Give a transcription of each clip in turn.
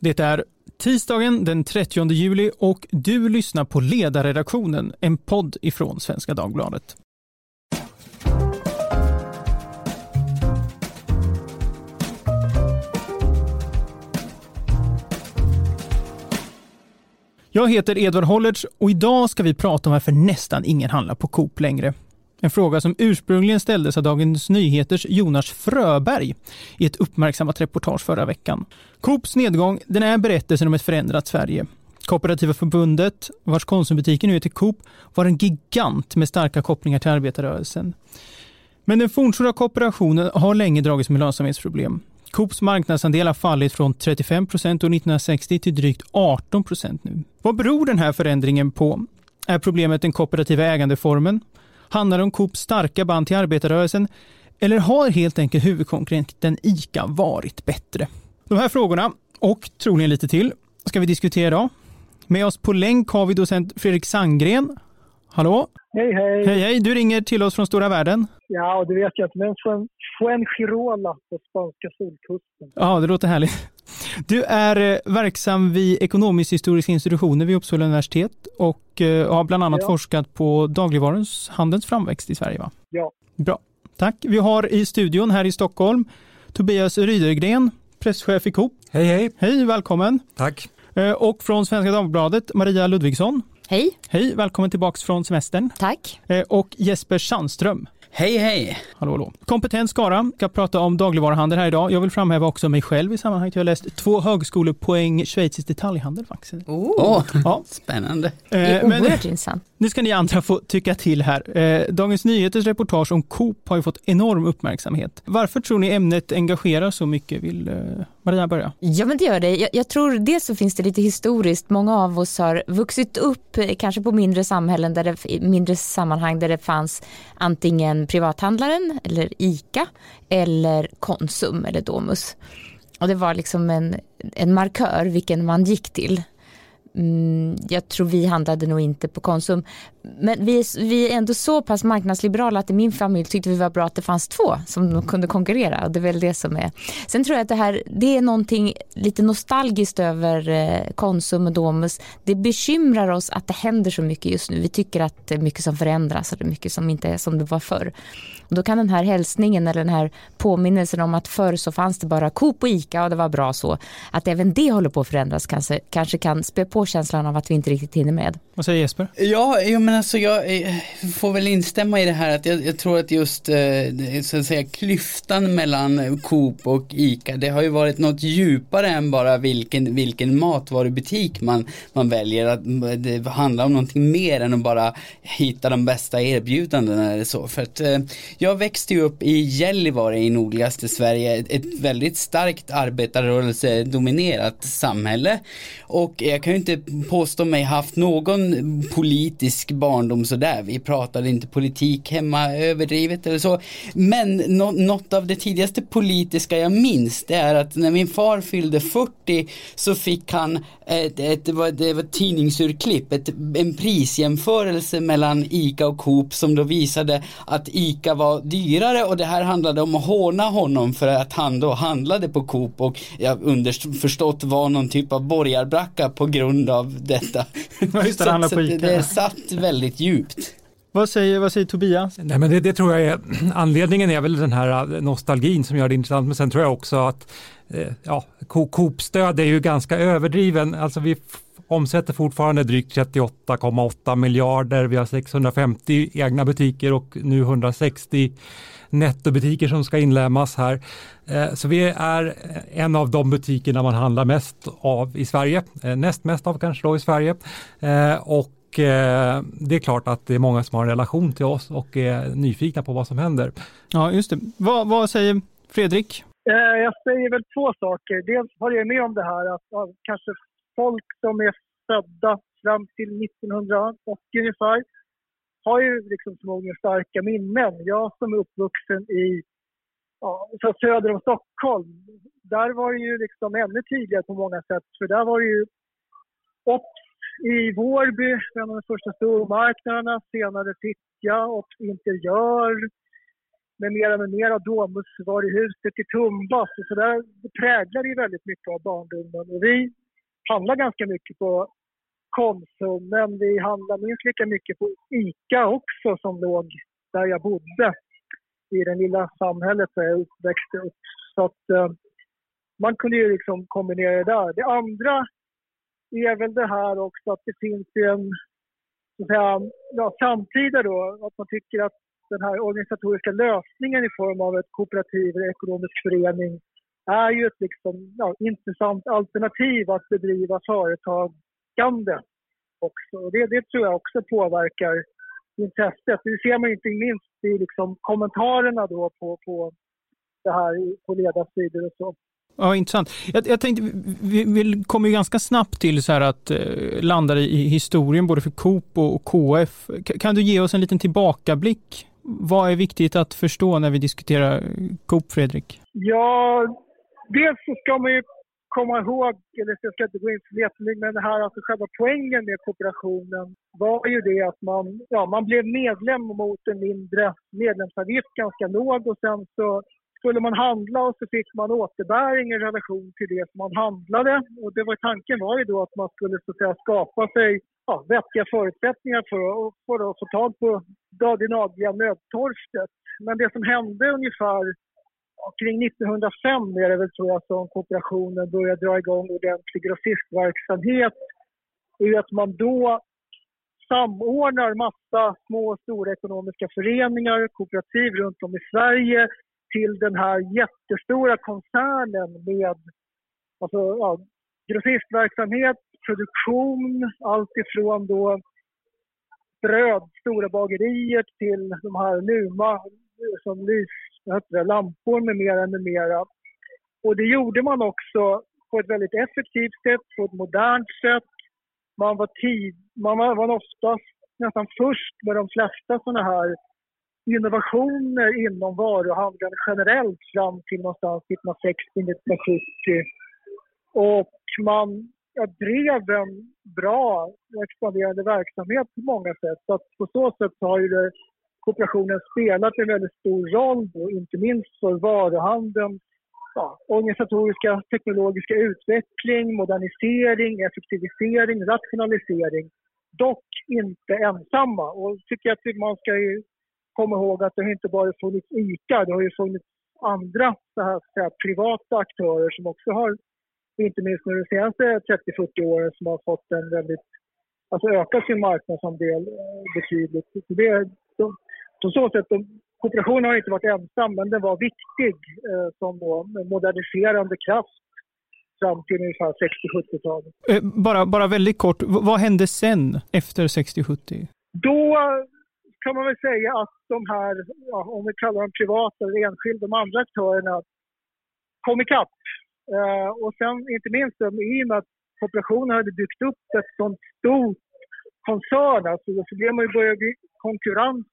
Det är tisdagen den 30 juli och du lyssnar på Ledarredaktionen, en podd ifrån Svenska Dagbladet. Jag heter Edvard Hollertz och idag ska vi prata om varför nästan ingen handlar på Coop längre. En fråga som ursprungligen ställdes av Dagens Nyheters Jonas Fröberg i ett uppmärksammat reportage förra veckan. Coops nedgång den är berättelsen om ett förändrat Sverige. Kooperativa förbundet, vars konsumbutiker nu heter Coop, var en gigant med starka kopplingar till arbetarrörelsen. Men den fornstora kooperationen har länge dragits med lönsamhetsproblem. Coops marknadsandel har fallit från 35 procent år 1960 till drygt 18 procent nu. Vad beror den här förändringen på? Är problemet den kooperativa ägandeformen? Handlar det om Coops starka band till arbetarrörelsen? Eller har helt enkelt huvudkonkurrenten ICA varit bättre? De här frågorna, och troligen lite till, ska vi diskutera idag. Med oss på länk har vi docent Fredrik Sandgren. Hallå? Hej, hej. Hej, hej. Du ringer till oss från stora världen. Ja, det vet jag inte, men från Fuengirola på spanska solkusten. Ja, det låter härligt. Du är eh, verksam vid ekonomisk-historiska institutioner vid Uppsala universitet och eh, har bland annat Ja. forskat på dagligvarans handelns framväxt i Sverige. Va? Ja. Bra, tack. Vi har i studion här i Stockholm Tobias Rydergren, presschef i Coop. Hej, hej. Hej, välkommen. Tack. Eh, Och från Svenska Dagbladet, Maria Ludvigsson. Hej, Hej, välkommen tillbaks från semestern. tack. Och Jesper Sandström. Hej hej! Hallå, hallå. Kompetent skara ska prata om dagligvaruhandel här idag. Jag vill framhäva också mig själv i sammanhanget. Jag har läst två högskolepoäng schweizisk detaljhandel faktiskt. Åh, Ja. spännande. Det är Eh, men oerhört intressant. nu ska ni andra få tycka till här. Eh, Dagens Nyheters reportage om Coop har ju fått enorm uppmärksamhet. Varför tror ni ämnet engagerar så mycket? Vill eh, Maria börja? Ja men det gör det. Jag, jag tror dels så finns det lite historiskt. Många av oss har vuxit upp eh, kanske på mindre samhällen, där det, mindre sammanhang där det fanns antingen privathandlaren eller ICA eller Konsum eller Domus. Och det var liksom en, en markör vilken man gick till. Mm, jag tror vi handlade nog inte på Konsum. Men vi är, vi är ändå så pass marknadsliberala att i min familj tyckte vi var bra att det fanns två som de kunde konkurrera. Och det är väl det som är. Sen tror jag att det här, det är någonting lite nostalgiskt över eh, Konsum och Domus. Det bekymrar oss att det händer så mycket just nu. Vi tycker att det är mycket som förändras och det är mycket som inte är som det var förr. Och då kan den här hälsningen eller den här påminnelsen om att förr så fanns det bara Coop och ICA och det var bra så. Att även det håller på att förändras kanske, kanske kan spä på känslan av att vi inte riktigt hinner med. Vad säger Jesper? Ja, jo, men alltså eh, jag får väl instämma i det här att jag, jag tror att just eh, så att säga klyftan mellan Coop och ICA det har ju varit något djupare än bara vilken, vilken matvarubutik man, man väljer. Att det handlar om någonting mer än att bara hitta de bästa erbjudandena eller så. För att eh, jag växte ju upp i Gällivare i nordligaste Sverige, ett, ett väldigt starkt arbetarrörelsedominerat samhälle. Och jag kan ju inte påstå mig haft någon politisk barndom sådär. Vi pratade inte politik hemma överdrivet eller så. Men nå- något av det tidigaste politiska jag minns det är att när min far fyllde 40 så fick han ett, ett, det, var, det var ett tidningsurklipp, ett, en prisjämförelse mellan ICA och Coop som då visade att ICA var dyrare och det här handlade om att håna honom för att han då handlade på Coop och jag underförstått var någon typ av borgarbracka på grund av detta. Just det, Så- så på det, det satt väldigt djupt. Vad säger, vad säger Tobias? Nej, men det, det tror jag är, anledningen är väl den här eh, nostalgin som gör det intressant, men sen tror jag också att eh, ja, Co- Coop-stöd är ju ganska överdriven. Alltså vi omsätter fortfarande drygt 38,8 miljarder. Vi har 650 egna butiker och nu 160 nettobutiker som ska inlämnas här. Eh, Så vi är en av de butikerna man handlar mest av i Sverige, näst mest av kanske då i Sverige. Eh, Och eh, det är klart att det är många som har en relation till oss och är nyfikna på vad som händer. Ja, just det. Vad, vad säger Fredrik? Eh, Jag säger väl två saker. Dels håller jag med om det här att ja, kanske folk som är födda fram till 1980 ungefär har ju liksom förmodligen starka minnen. Jag som är uppvuxen i ja, så söder om Stockholm, där var det ju liksom ännu tydligare på många sätt. För där var det ju Ops i Vårby, en av de första stormarknaderna, senare Fittja och Interiör. med mera, med mera. Domusvaruhuset i Tumba. Så, så där, det präglar ju väldigt mycket av barndomen. Och vi handlar ganska mycket på Konsum, men vi handlar minst lika mycket på ICA också som låg där jag bodde i det lilla samhället där jag växte upp. Så att eh, man kunde ju liksom kombinera det där. Det andra är väl det här också att det finns ju en så att säga, ja, samtida då, att man tycker att den här organisatoriska lösningen i form av ett kooperativ eller ekonomisk förening är ju ett liksom, ja, intressant alternativ att bedriva företagande också. Och det, det tror jag också påverkar intresset. Det ser man inte minst i liksom kommentarerna då på, på det här på ledarsidor och så. Ja, intressant. Jag, jag tänkte, vi, vi kommer ju ganska snabbt till så här att eh, landa i historien både för Coop och KF. Kan du ge oss en liten tillbakablick? Vad är viktigt att förstå när vi diskuterar Coop, Fredrik? Ja, dels så ska man ju komma ihåg, eller jag ska inte gå in för jättemycket, men det här alltså själva poängen med kooperationen var ju det att man, ja, man blev medlem mot en mindre medlemsavgift, ganska låg och sen så skulle man handla och så fick man återbäring i relation till det som man handlade. Och det var, tanken var ju då att man skulle så att säga, skapa sig ja, vettiga förutsättningar för, för att få tag på det dagliga nödtorstet. Men det som hände ungefär kring 1905 är det väl tror jag som kooperationen började dra igång ordentlig grossistverksamhet. är att man då samordnar massa små och stora ekonomiska föreningar, kooperativ runt om i Sverige till den här jättestora koncernen med alltså, ja, grossistverksamhet, produktion, allt ifrån då bröd, stora bagerier till de här Luma som lys, det, lampor med mera, med mera. Och det gjorde man också på ett väldigt effektivt sätt, på ett modernt sätt. Man var, tid, man var oftast nästan först med de flesta sådana här innovationer inom varuhandeln generellt fram till någonstans 1960-1970. Och man ja, drev en bra och expanderande verksamhet på många sätt. Så att på så sätt har ju det, kooperationen spelat en väldigt stor roll, då, inte minst för varuhandeln ja, organisatoriska, teknologiska utveckling, modernisering, effektivisering, rationalisering. Dock inte ensamma. Och tycker att man ska komma ihåg att det inte bara funnits ICA, det har ju funnits andra så här, så här, privata aktörer som också har, inte minst nu de senaste 30-40 åren, som har fått en väldigt, alltså ökat sin marknadsandel eh, betydligt. Det, så, på så sätt, kooperationen har inte varit ensam, men den var viktig eh, som då, moderniserande kraft fram till ungefär 60-70-talet. Eh, bara, bara väldigt kort, vad hände sen efter 60-70? Då kan man väl säga att de här, ja, om vi kallar dem privata eller enskilda, de andra aktörerna kom ikapp. Eh, och sen inte minst i och med att kooperationen hade byggt upp ett sånt stort koncern, alltså, så blev man ju började bli konkurrens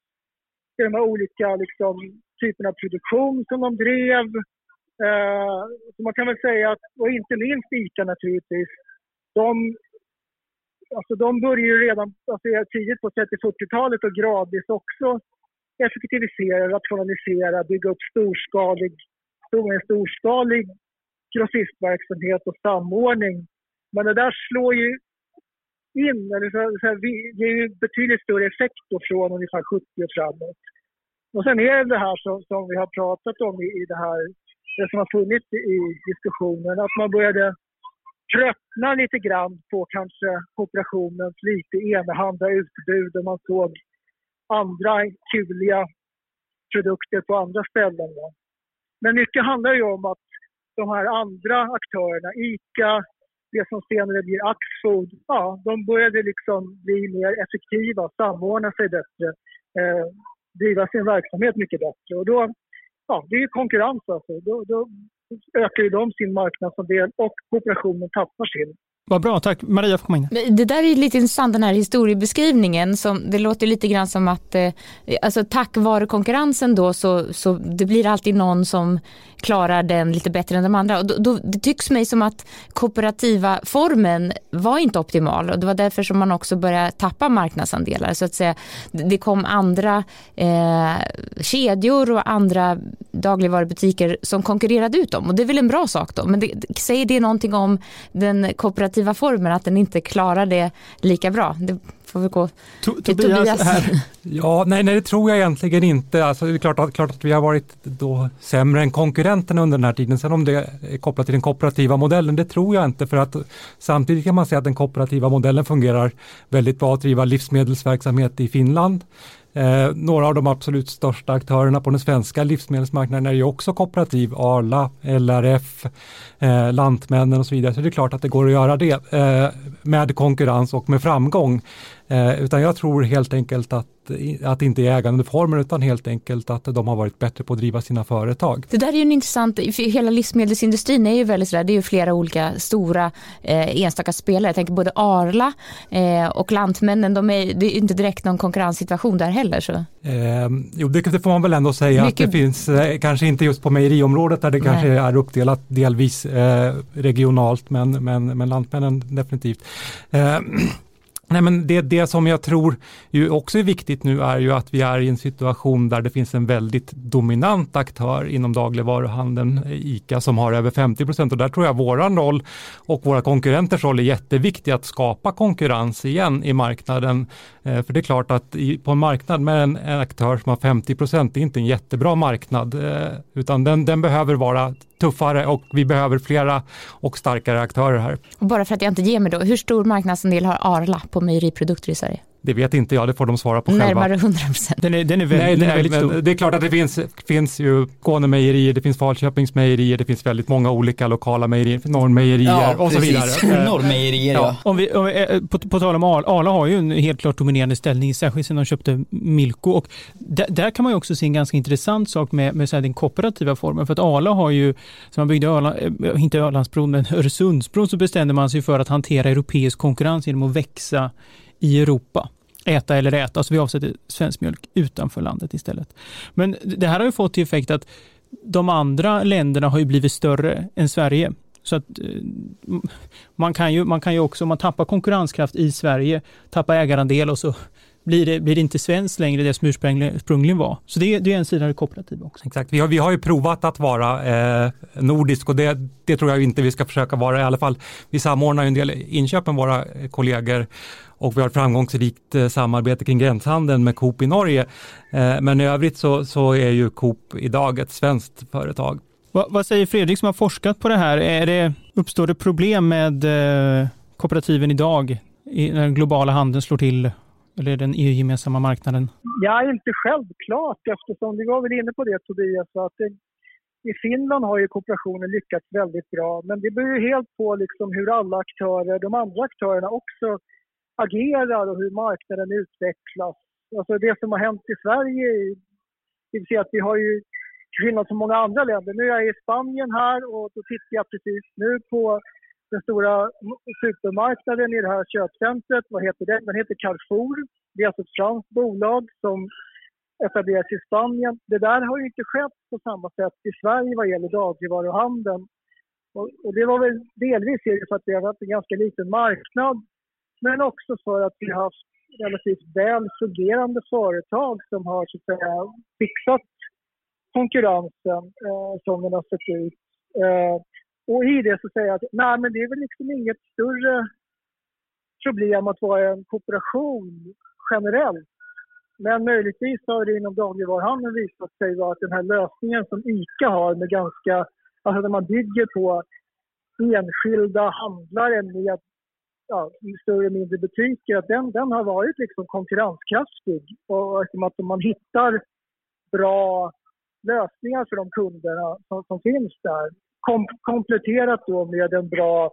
i de här olika liksom, typerna av produktion som de drev. Eh, så man kan väl säga att, och inte minst ICA naturligtvis, de alltså de började ju redan alltså tidigt på 30-40-talet och gradvis också effektivisera, rationalisera, bygga upp storskalig, stor, storskalig grossistverksamhet och samordning. Men det där slår ju in, eller så, så här, ger ju betydligt större effekt då från ungefär 70 och framåt. Och sen är det det här som, som vi har pratat om i, i det här, det som har funnits i diskussionen, att man började tröttna lite grann på kanske kooperationens lite enahanda utbud och man såg andra kuliga produkter på andra ställen. Men mycket handlar ju om att de här andra aktörerna, ICA, det som senare blir Axfood, ja, de började liksom bli mer effektiva, samordna sig bättre, eh, driva sin verksamhet mycket bättre. Och då, ja, det är konkurrens alltså. Då, då ökar ju de sin marknadsandel och kooperationen tappar sin. Vad bra, tack. Maria får komma in. Det där är lite intressant den här historiebeskrivningen. Som, det låter lite grann som att eh, alltså, tack vare konkurrensen då så, så det blir alltid någon som klarar den lite bättre än de andra. Och då, då, det tycks mig som att kooperativa formen var inte optimal och det var därför som man också började tappa marknadsandelar. Så att säga, det kom andra eh, kedjor och andra dagligvarubutiker som konkurrerade ut dem och det är väl en bra sak då. Men det, säger det någonting om den kooperativa formen att den inte klarar det lika bra? Det får vi gå till Tobias. Tobias. Här. Ja, nej, nej, det tror jag egentligen inte. Alltså, det är klart att, klart att vi har varit då sämre än konkurrenterna under den här tiden. Sen om det är kopplat till den kooperativa modellen, det tror jag inte. För att samtidigt kan man säga att den kooperativa modellen fungerar väldigt bra att driva livsmedelsverksamhet i Finland. Eh, några av de absolut största aktörerna på den svenska livsmedelsmarknaden är ju också kooperativ, Arla, LRF, eh, Lantmännen och så vidare. Så det är klart att det går att göra det eh, med konkurrens och med framgång. Eh, utan jag tror helt enkelt att, att det inte är ägandeformen utan helt enkelt att de har varit bättre på att driva sina företag. Det där är ju en intressant, hela livsmedelsindustrin är ju väldigt sådär, det är ju flera olika stora eh, enstaka spelare. Jag tänker både Arla eh, och Lantmännen, de är, det är inte direkt någon konkurrenssituation där heller. Så. Eh, jo, det, det får man väl ändå säga Mycket... att det finns, eh, kanske inte just på mejeriområdet där det Nej. kanske är uppdelat delvis eh, regionalt, men, men, men Lantmännen definitivt. Nej, men det, det som jag tror ju också är viktigt nu är ju att vi är i en situation där det finns en väldigt dominant aktör inom dagligvaruhandeln, eh, ICA, som har över 50 procent och där tror jag våran roll och våra konkurrenters roll är jätteviktig att skapa konkurrens igen i marknaden. Eh, för det är klart att i, på en marknad med en, en aktör som har 50 procent, det är inte en jättebra marknad, eh, utan den, den behöver vara tuffare och vi behöver flera och starkare aktörer här. Och bara för att jag inte ger mig då, hur stor marknadsandel har Arla på mejeriprodukter i Sverige? Det vet inte jag, det får de svara på Närmare själva. Närmare 100 procent. Den är, den är väldigt, nej, den är väldigt stor. Det är klart att det finns, finns ju Skånemejerier, det finns Falköpings mejerier, det finns väldigt många olika lokala mejerier, Norrmejerier ja, och så vidare. Norrmejerier ja. Om vi, om vi, eh, på, på tal om Arla, Arla har ju en helt klart dominerande ställning, särskilt sedan de köpte Milko. Och där, där, kan man ju också se en ganska intressant sak med, med så den kooperativa formen. För att Arla har ju, som man byggde Arla, eh, inte Ölandsbron, men Öresundsbron, så bestämde man sig för att hantera europeisk konkurrens genom att växa i Europa äta eller äta, så vi avsätter svensk mjölk utanför landet istället. Men det här har ju fått till effekt att de andra länderna har ju blivit större än Sverige. Så att eh, man kan ju, man kan ju också, om man tappar konkurrenskraft i Sverige, tappa ägarandel och så blir det, blir det inte svenskt längre det som ursprungligen var. Så det, det är en sida av det kooperativa också. Exakt, vi har, vi har ju provat att vara eh, nordisk och det, det tror jag inte vi ska försöka vara i alla fall. Vi samordnar ju en del inköp med våra kollegor och vi har ett framgångsrikt eh, samarbete kring gränshandeln med Coop i Norge. Eh, men i övrigt så, så är ju Coop idag ett svenskt företag. Va, vad säger Fredrik som har forskat på det här? Är det, uppstår det problem med eh, kooperativen idag när den globala handeln slår till eller den EU-gemensamma marknaden? Ja, inte självklart eftersom vi var väl inne på det Tobias. Att det, I Finland har ju kooperationen lyckats väldigt bra men det beror ju helt på liksom hur alla aktörer, de andra aktörerna också agerar och hur marknaden utvecklas. Alltså det som har hänt i Sverige, det vill säga att vi har ju till skillnad från många andra länder. Nu är jag i Spanien här och då tittar jag precis nu på den stora supermarknaden i det här köpcentret. Vad heter den? Den heter Carrefour. Det är alltså ett franskt bolag som etableras i Spanien. Det där har ju inte skett på samma sätt i Sverige vad gäller dagligvaruhandeln. Och, och det var väl delvis för att vi har haft en ganska liten marknad men också för att vi har haft relativt väl fungerande företag som har så att säga, fixat konkurrensen eh, som den har sett ut. Eh, och i det så säger jag att nej, men det är väl liksom inget större problem att vara en kooperation generellt. Men möjligtvis har det inom dagligvaruhandeln visat sig vara att den här lösningen som ICA har med ganska, alltså när man bygger på enskilda handlare med ja, större och mindre butiker, att den, den har varit liksom konkurrenskraftig. Och att man hittar bra lösningar för de kunderna som, som finns där. Kom, kompletterat då med en bra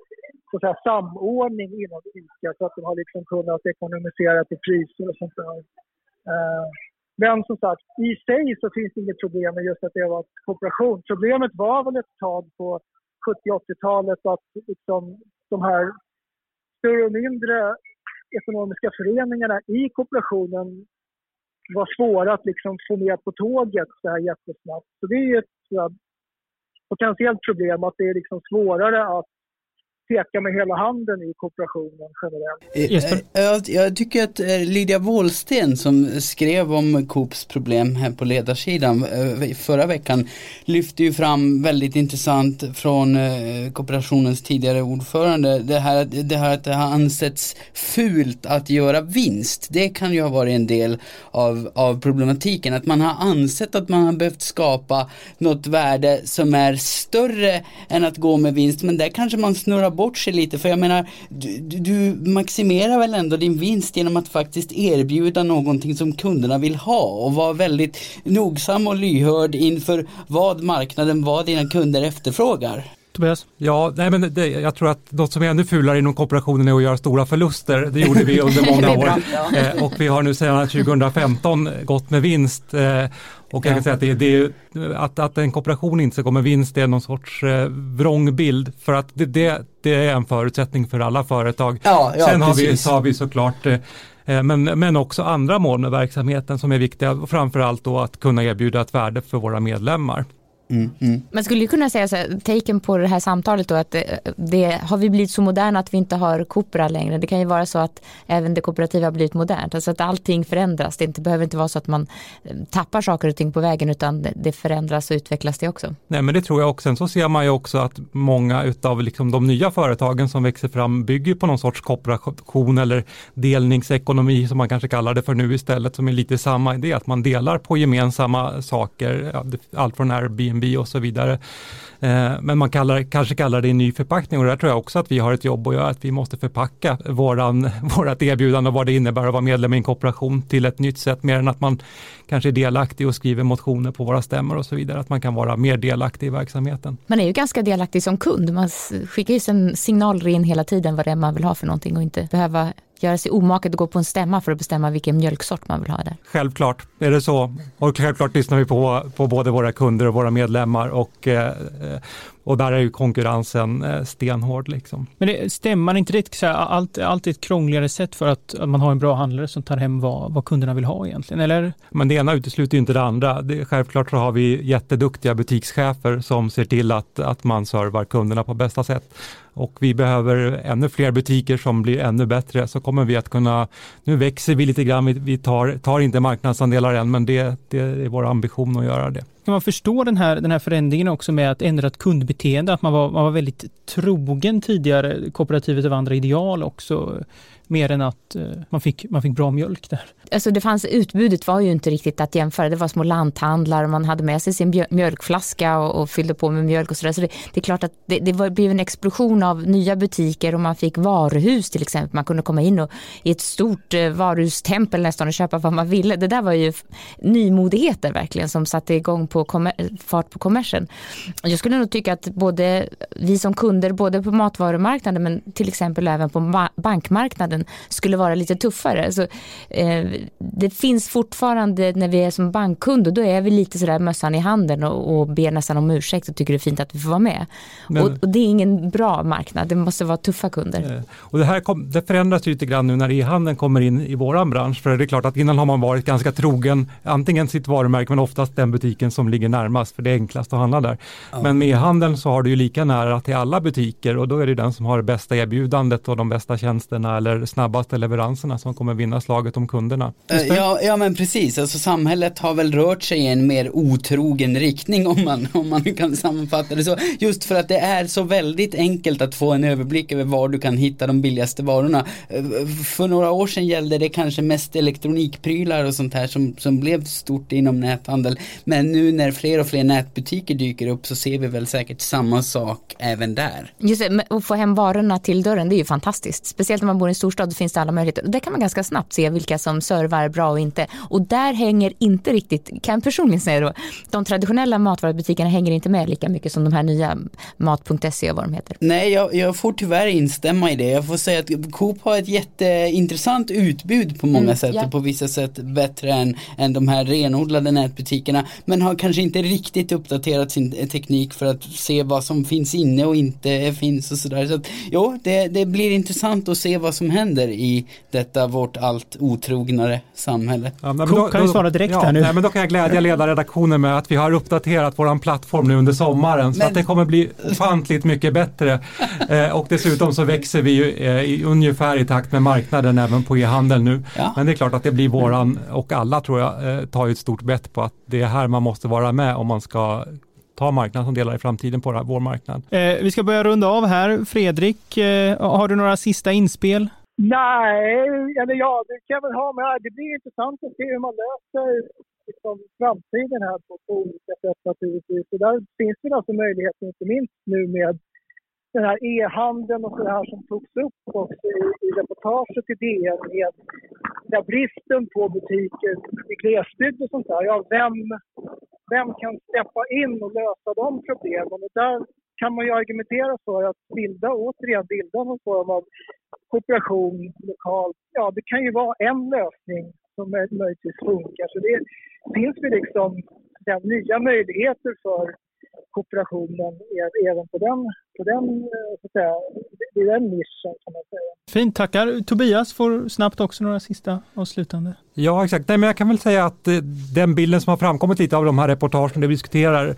så att säga, samordning inom ICA så att de har liksom kunnat ekonomisera till priser och sånt där. Eh, men som sagt, i sig så finns det inget problem med just att det var kooperation. Problemet var väl ett tag på 70-80-talet att liksom, de här större och mindre ekonomiska föreningarna i kooperationen var svåra att liksom få med på tåget så här jättesnabbt. Så det är ju ett potentiellt problem att det är liksom svårare att peka med hela handen i kooperationen generellt. Eh, jag, jag tycker att eh, Lydia Wåhlsten som skrev om Coops problem här på ledarsidan eh, förra veckan lyfte ju fram väldigt intressant från kooperationens tidigare ordförande det här, det här att det har ansetts fult att göra vinst. Det kan ju ha varit en del av, av problematiken att man har ansett att man har behövt skapa något värde som är större än att gå med vinst men där kanske man snurrar bort sig lite för jag menar du, du, maximerar väl ändå din vinst genom att faktiskt erbjuda någonting som kunderna vill ha och vara väldigt nogsam och lyhörd inför vad marknaden, vad dina kunder efterfrågar. Tobias? Ja, nej men det, jag tror att något som är ännu fulare inom kooperationen är att göra stora förluster. Det gjorde vi under många år. Eh, och vi har nu sedan 2015 gått med vinst. Eh, och jag kan säga att, det, det, att, att en kooperation inte ska gå med vinst är någon sorts eh, vrångbild. För att det, det, det, är en förutsättning för alla företag. Ja, ja, Sen har vi, så har vi såklart eh, eh, men, men också andra mål med verksamheten som är viktiga. Framförallt då att kunna erbjuda ett värde för våra medlemmar. Mm, mm. Man skulle ju kunna säga så här, taken på det här samtalet då att det, det, har vi blivit så moderna att vi inte har Coopera längre. Det kan ju vara så att även det kooperativa har blivit modernt. Alltså att allting förändras. Det inte, behöver inte vara så att man eh, tappar saker och ting på vägen utan det förändras och utvecklas det också. Nej men det tror jag också. Sen så ser man ju också att många utav liksom de nya företagen som växer fram bygger på någon sorts kooperation eller delningsekonomi som man kanske kallar det för nu istället som är lite samma idé att man delar på gemensamma saker. Allt från Airbnb Airbnb och så vidare. Eh, men man kallar, kanske kallar det en ny förpackning och där tror jag också att vi har ett jobb att göra, att vi måste förpacka våran, vårat erbjudande och vad det innebär att vara medlem i en kooperation till ett nytt sätt, mer än att man kanske är delaktig och skriver motioner på våra stämmor och så vidare, att man kan vara mer delaktig i verksamheten. Man är ju ganska delaktig som kund, man skickar ju en signal in hela tiden vad det är man vill ha för någonting och inte behöva göra sig omaket att gå på en stämma för att bestämma vilken mjölksort man vill ha där. Självklart är det så. Och självklart lyssnar vi på, på både våra kunder och våra medlemmar och, eh, och där är ju konkurrensen eh, stenhård. Liksom. Men det, stämman, inte det allt, allt ett krångligare sätt för att, att man har en bra handlare som tar hem vad, vad kunderna vill ha egentligen? Eller? Men det ena utesluter ju inte det andra. Det, självklart så har vi jätteduktiga butikschefer som ser till att, att man servar kunderna på bästa sätt och vi behöver ännu fler butiker som blir ännu bättre så kommer vi att kunna, nu växer vi lite grann, vi tar, tar inte marknadsandelar än men det, det är vår ambition att göra det. Kan man förstå den här, den här förändringen också med att ändra ett kundbeteende, att man var, man var väldigt trogen tidigare kooperativet av andra ideal också? Mer än att eh, man, fick, man fick bra mjölk där. Alltså det fanns, utbudet var ju inte riktigt att jämföra. Det var små lanthandlar och man hade med sig sin mjölkflaska och, och fyllde på med mjölk och sådär. Så det, det, är klart att det, det var, blev en explosion av nya butiker och man fick varuhus till exempel. Man kunde komma in och, i ett stort eh, varuhustempel nästan och köpa vad man ville. Det där var ju nymodigheter verkligen som satte igång på fart på kommersen. Jag skulle nog tycka att både vi som kunder, både på matvarumarknaden men till exempel även på bankmarknaden skulle vara lite tuffare. Så, eh, det finns fortfarande när vi är som bankkund och då är vi lite sådär mössan i handen och, och ber nästan om ursäkt och tycker det är fint att vi får vara med. Men, och, och, det är ingen bra marknad, det måste vara tuffa kunder. Eh, och det här kom, det förändras lite grann nu när e-handeln kommer in i våran bransch. För det är klart att innan har man varit ganska trogen antingen sitt varumärke men oftast den butiken som ligger närmast för det är enklast att handla där. Ja. Men med e-handeln så har du ju lika nära till alla butiker och då är det den som har det bästa erbjudandet och de bästa tjänsterna eller snabbaste leveranserna som kommer vinna slaget om kunderna. Uh, ja, ja men precis, alltså samhället har väl rört sig i en mer otrogen riktning om man, om man kan sammanfatta det så. Just för att det är så väldigt enkelt att få en överblick över var du kan hitta de billigaste varorna. Uh, för några år sedan gällde det kanske mest elektronikprylar och sånt här som, som blev stort inom näthandel. Men nu när fler och fler nätbutiker dyker upp så ser vi väl säkert samma sak även där. Just det, att få hem varorna till dörren det är ju fantastiskt. Speciellt när man bor i en storstad finns det alla möjligheter. Och där kan man ganska snabbt se vilka som servar bra och inte. Och där hänger inte riktigt, kan jag personligen säga då, de traditionella matvarubutikerna hänger inte med lika mycket som de här nya mat.se och vad de heter. Nej, jag, jag, får tyvärr instämma i det. Jag får säga att Coop har ett jätteintressant utbud på många mm, sätt ja. och på vissa sätt bättre än, än de här renodlade nätbutikerna. Men har kanske inte riktigt uppdaterat sin teknik för att se vad som finns inne och inte finns och sådär. Så att, jo, det, det blir intressant att se vad som händer i detta vårt allt otrognare samhälle. Ja, men då, kan vi svara direkt ja, här nu. Nej, men då kan jag glädja ledarredaktionen med att vi har uppdaterat våran plattform nu under sommaren så Men- att det kommer bli ofantligt mycket bättre. Eh, och dessutom så växer vi ju eh, i, ungefär i takt med marknaden även på e-handel nu. Ja. Men det är klart att det blir våran och alla tror jag eh, tar ju ett stort bett på att det är här man måste vara med om man ska ta marknadsandelar i framtiden på vår marknad. Eh, vi ska börja runda av här. Fredrik, eh, har du några sista inspel? Nej, eller ja, det kan jag väl ha. Men det blir intressant att se hur man löser liksom, framtiden här på, på olika sätt naturligtvis. Och där finns det alltså möjligheter, inte minst nu med den här e-handeln och så här som togs upp också i, i reportaget i DN med ja, bristen på butiker i glesbygd och sånt där. Ja, vem, vem kan steppa in och lösa de problemen? Och där kan man ju argumentera för att bilda, återigen bilda någon form av kooperation lokalt. Ja, det kan ju vara en lösning som möjligtvis funkar. Så det finns ju liksom nya möjligheter för kooperationen även på den, på den, eh, så att säga, i den nischen kan man säga. Fint, tackar. Tobias får snabbt också några sista avslutande. Ja, exakt. Nej, men jag kan väl säga att eh, den bilden som har framkommit lite av de här reportagen vi diskuterar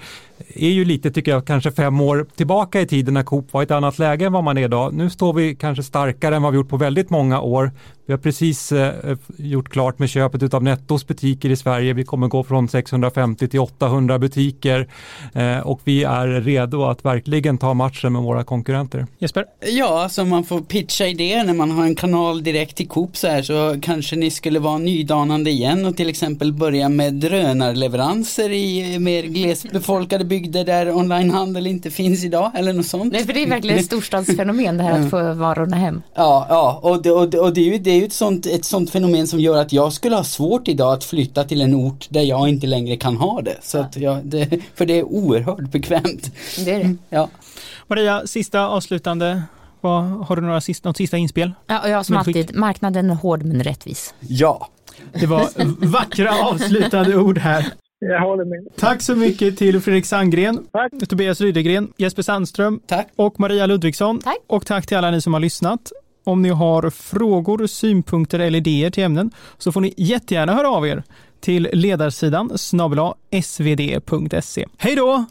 är ju lite, tycker jag, kanske fem år tillbaka i tiden när Coop var i ett annat läge än vad man är idag. Nu står vi kanske starkare än vad vi gjort på väldigt många år. Vi har precis eh, gjort klart med köpet av Nettos butiker i Sverige. Vi kommer gå från 650 till 800 butiker eh, och vi är redo att verkligen ta matchen med våra konkurrenter. Jesper? Ja, alltså man får pitcha idéer när man har en kanal direkt till Coop så här så kanske ni skulle vara nydanande igen och till exempel börja med drönarleveranser i mer glesbefolkade bygder där onlinehandel inte finns idag eller något sånt. Nej, för det är verkligen ett storstadsfenomen det här att få varorna hem. Ja, ja och, det, och, det, och det är ju, det är ju ett, sånt, ett sånt fenomen som gör att jag skulle ha svårt idag att flytta till en ort där jag inte längre kan ha det. Så att jag, det för det är oerhört bekvämt. Det är det. Ja. Maria, sista avslutande. Vad, har du några sista, något sista inspel? Ja, och jag som Medskick. alltid, marknaden är hård men rättvis. ja. Det var vackra avslutande ord här. Jag håller med. Tack så mycket till Fredrik Sandgren, Tack. Tobias Rydegren, Jesper Sandström Tack. och Maria Ludvigsson. Tack. Och tack till alla ni som har lyssnat. Om ni har frågor, synpunkter eller idéer till ämnen så får ni jättegärna höra av er till ledarsidan snabel svd.se. Hej då!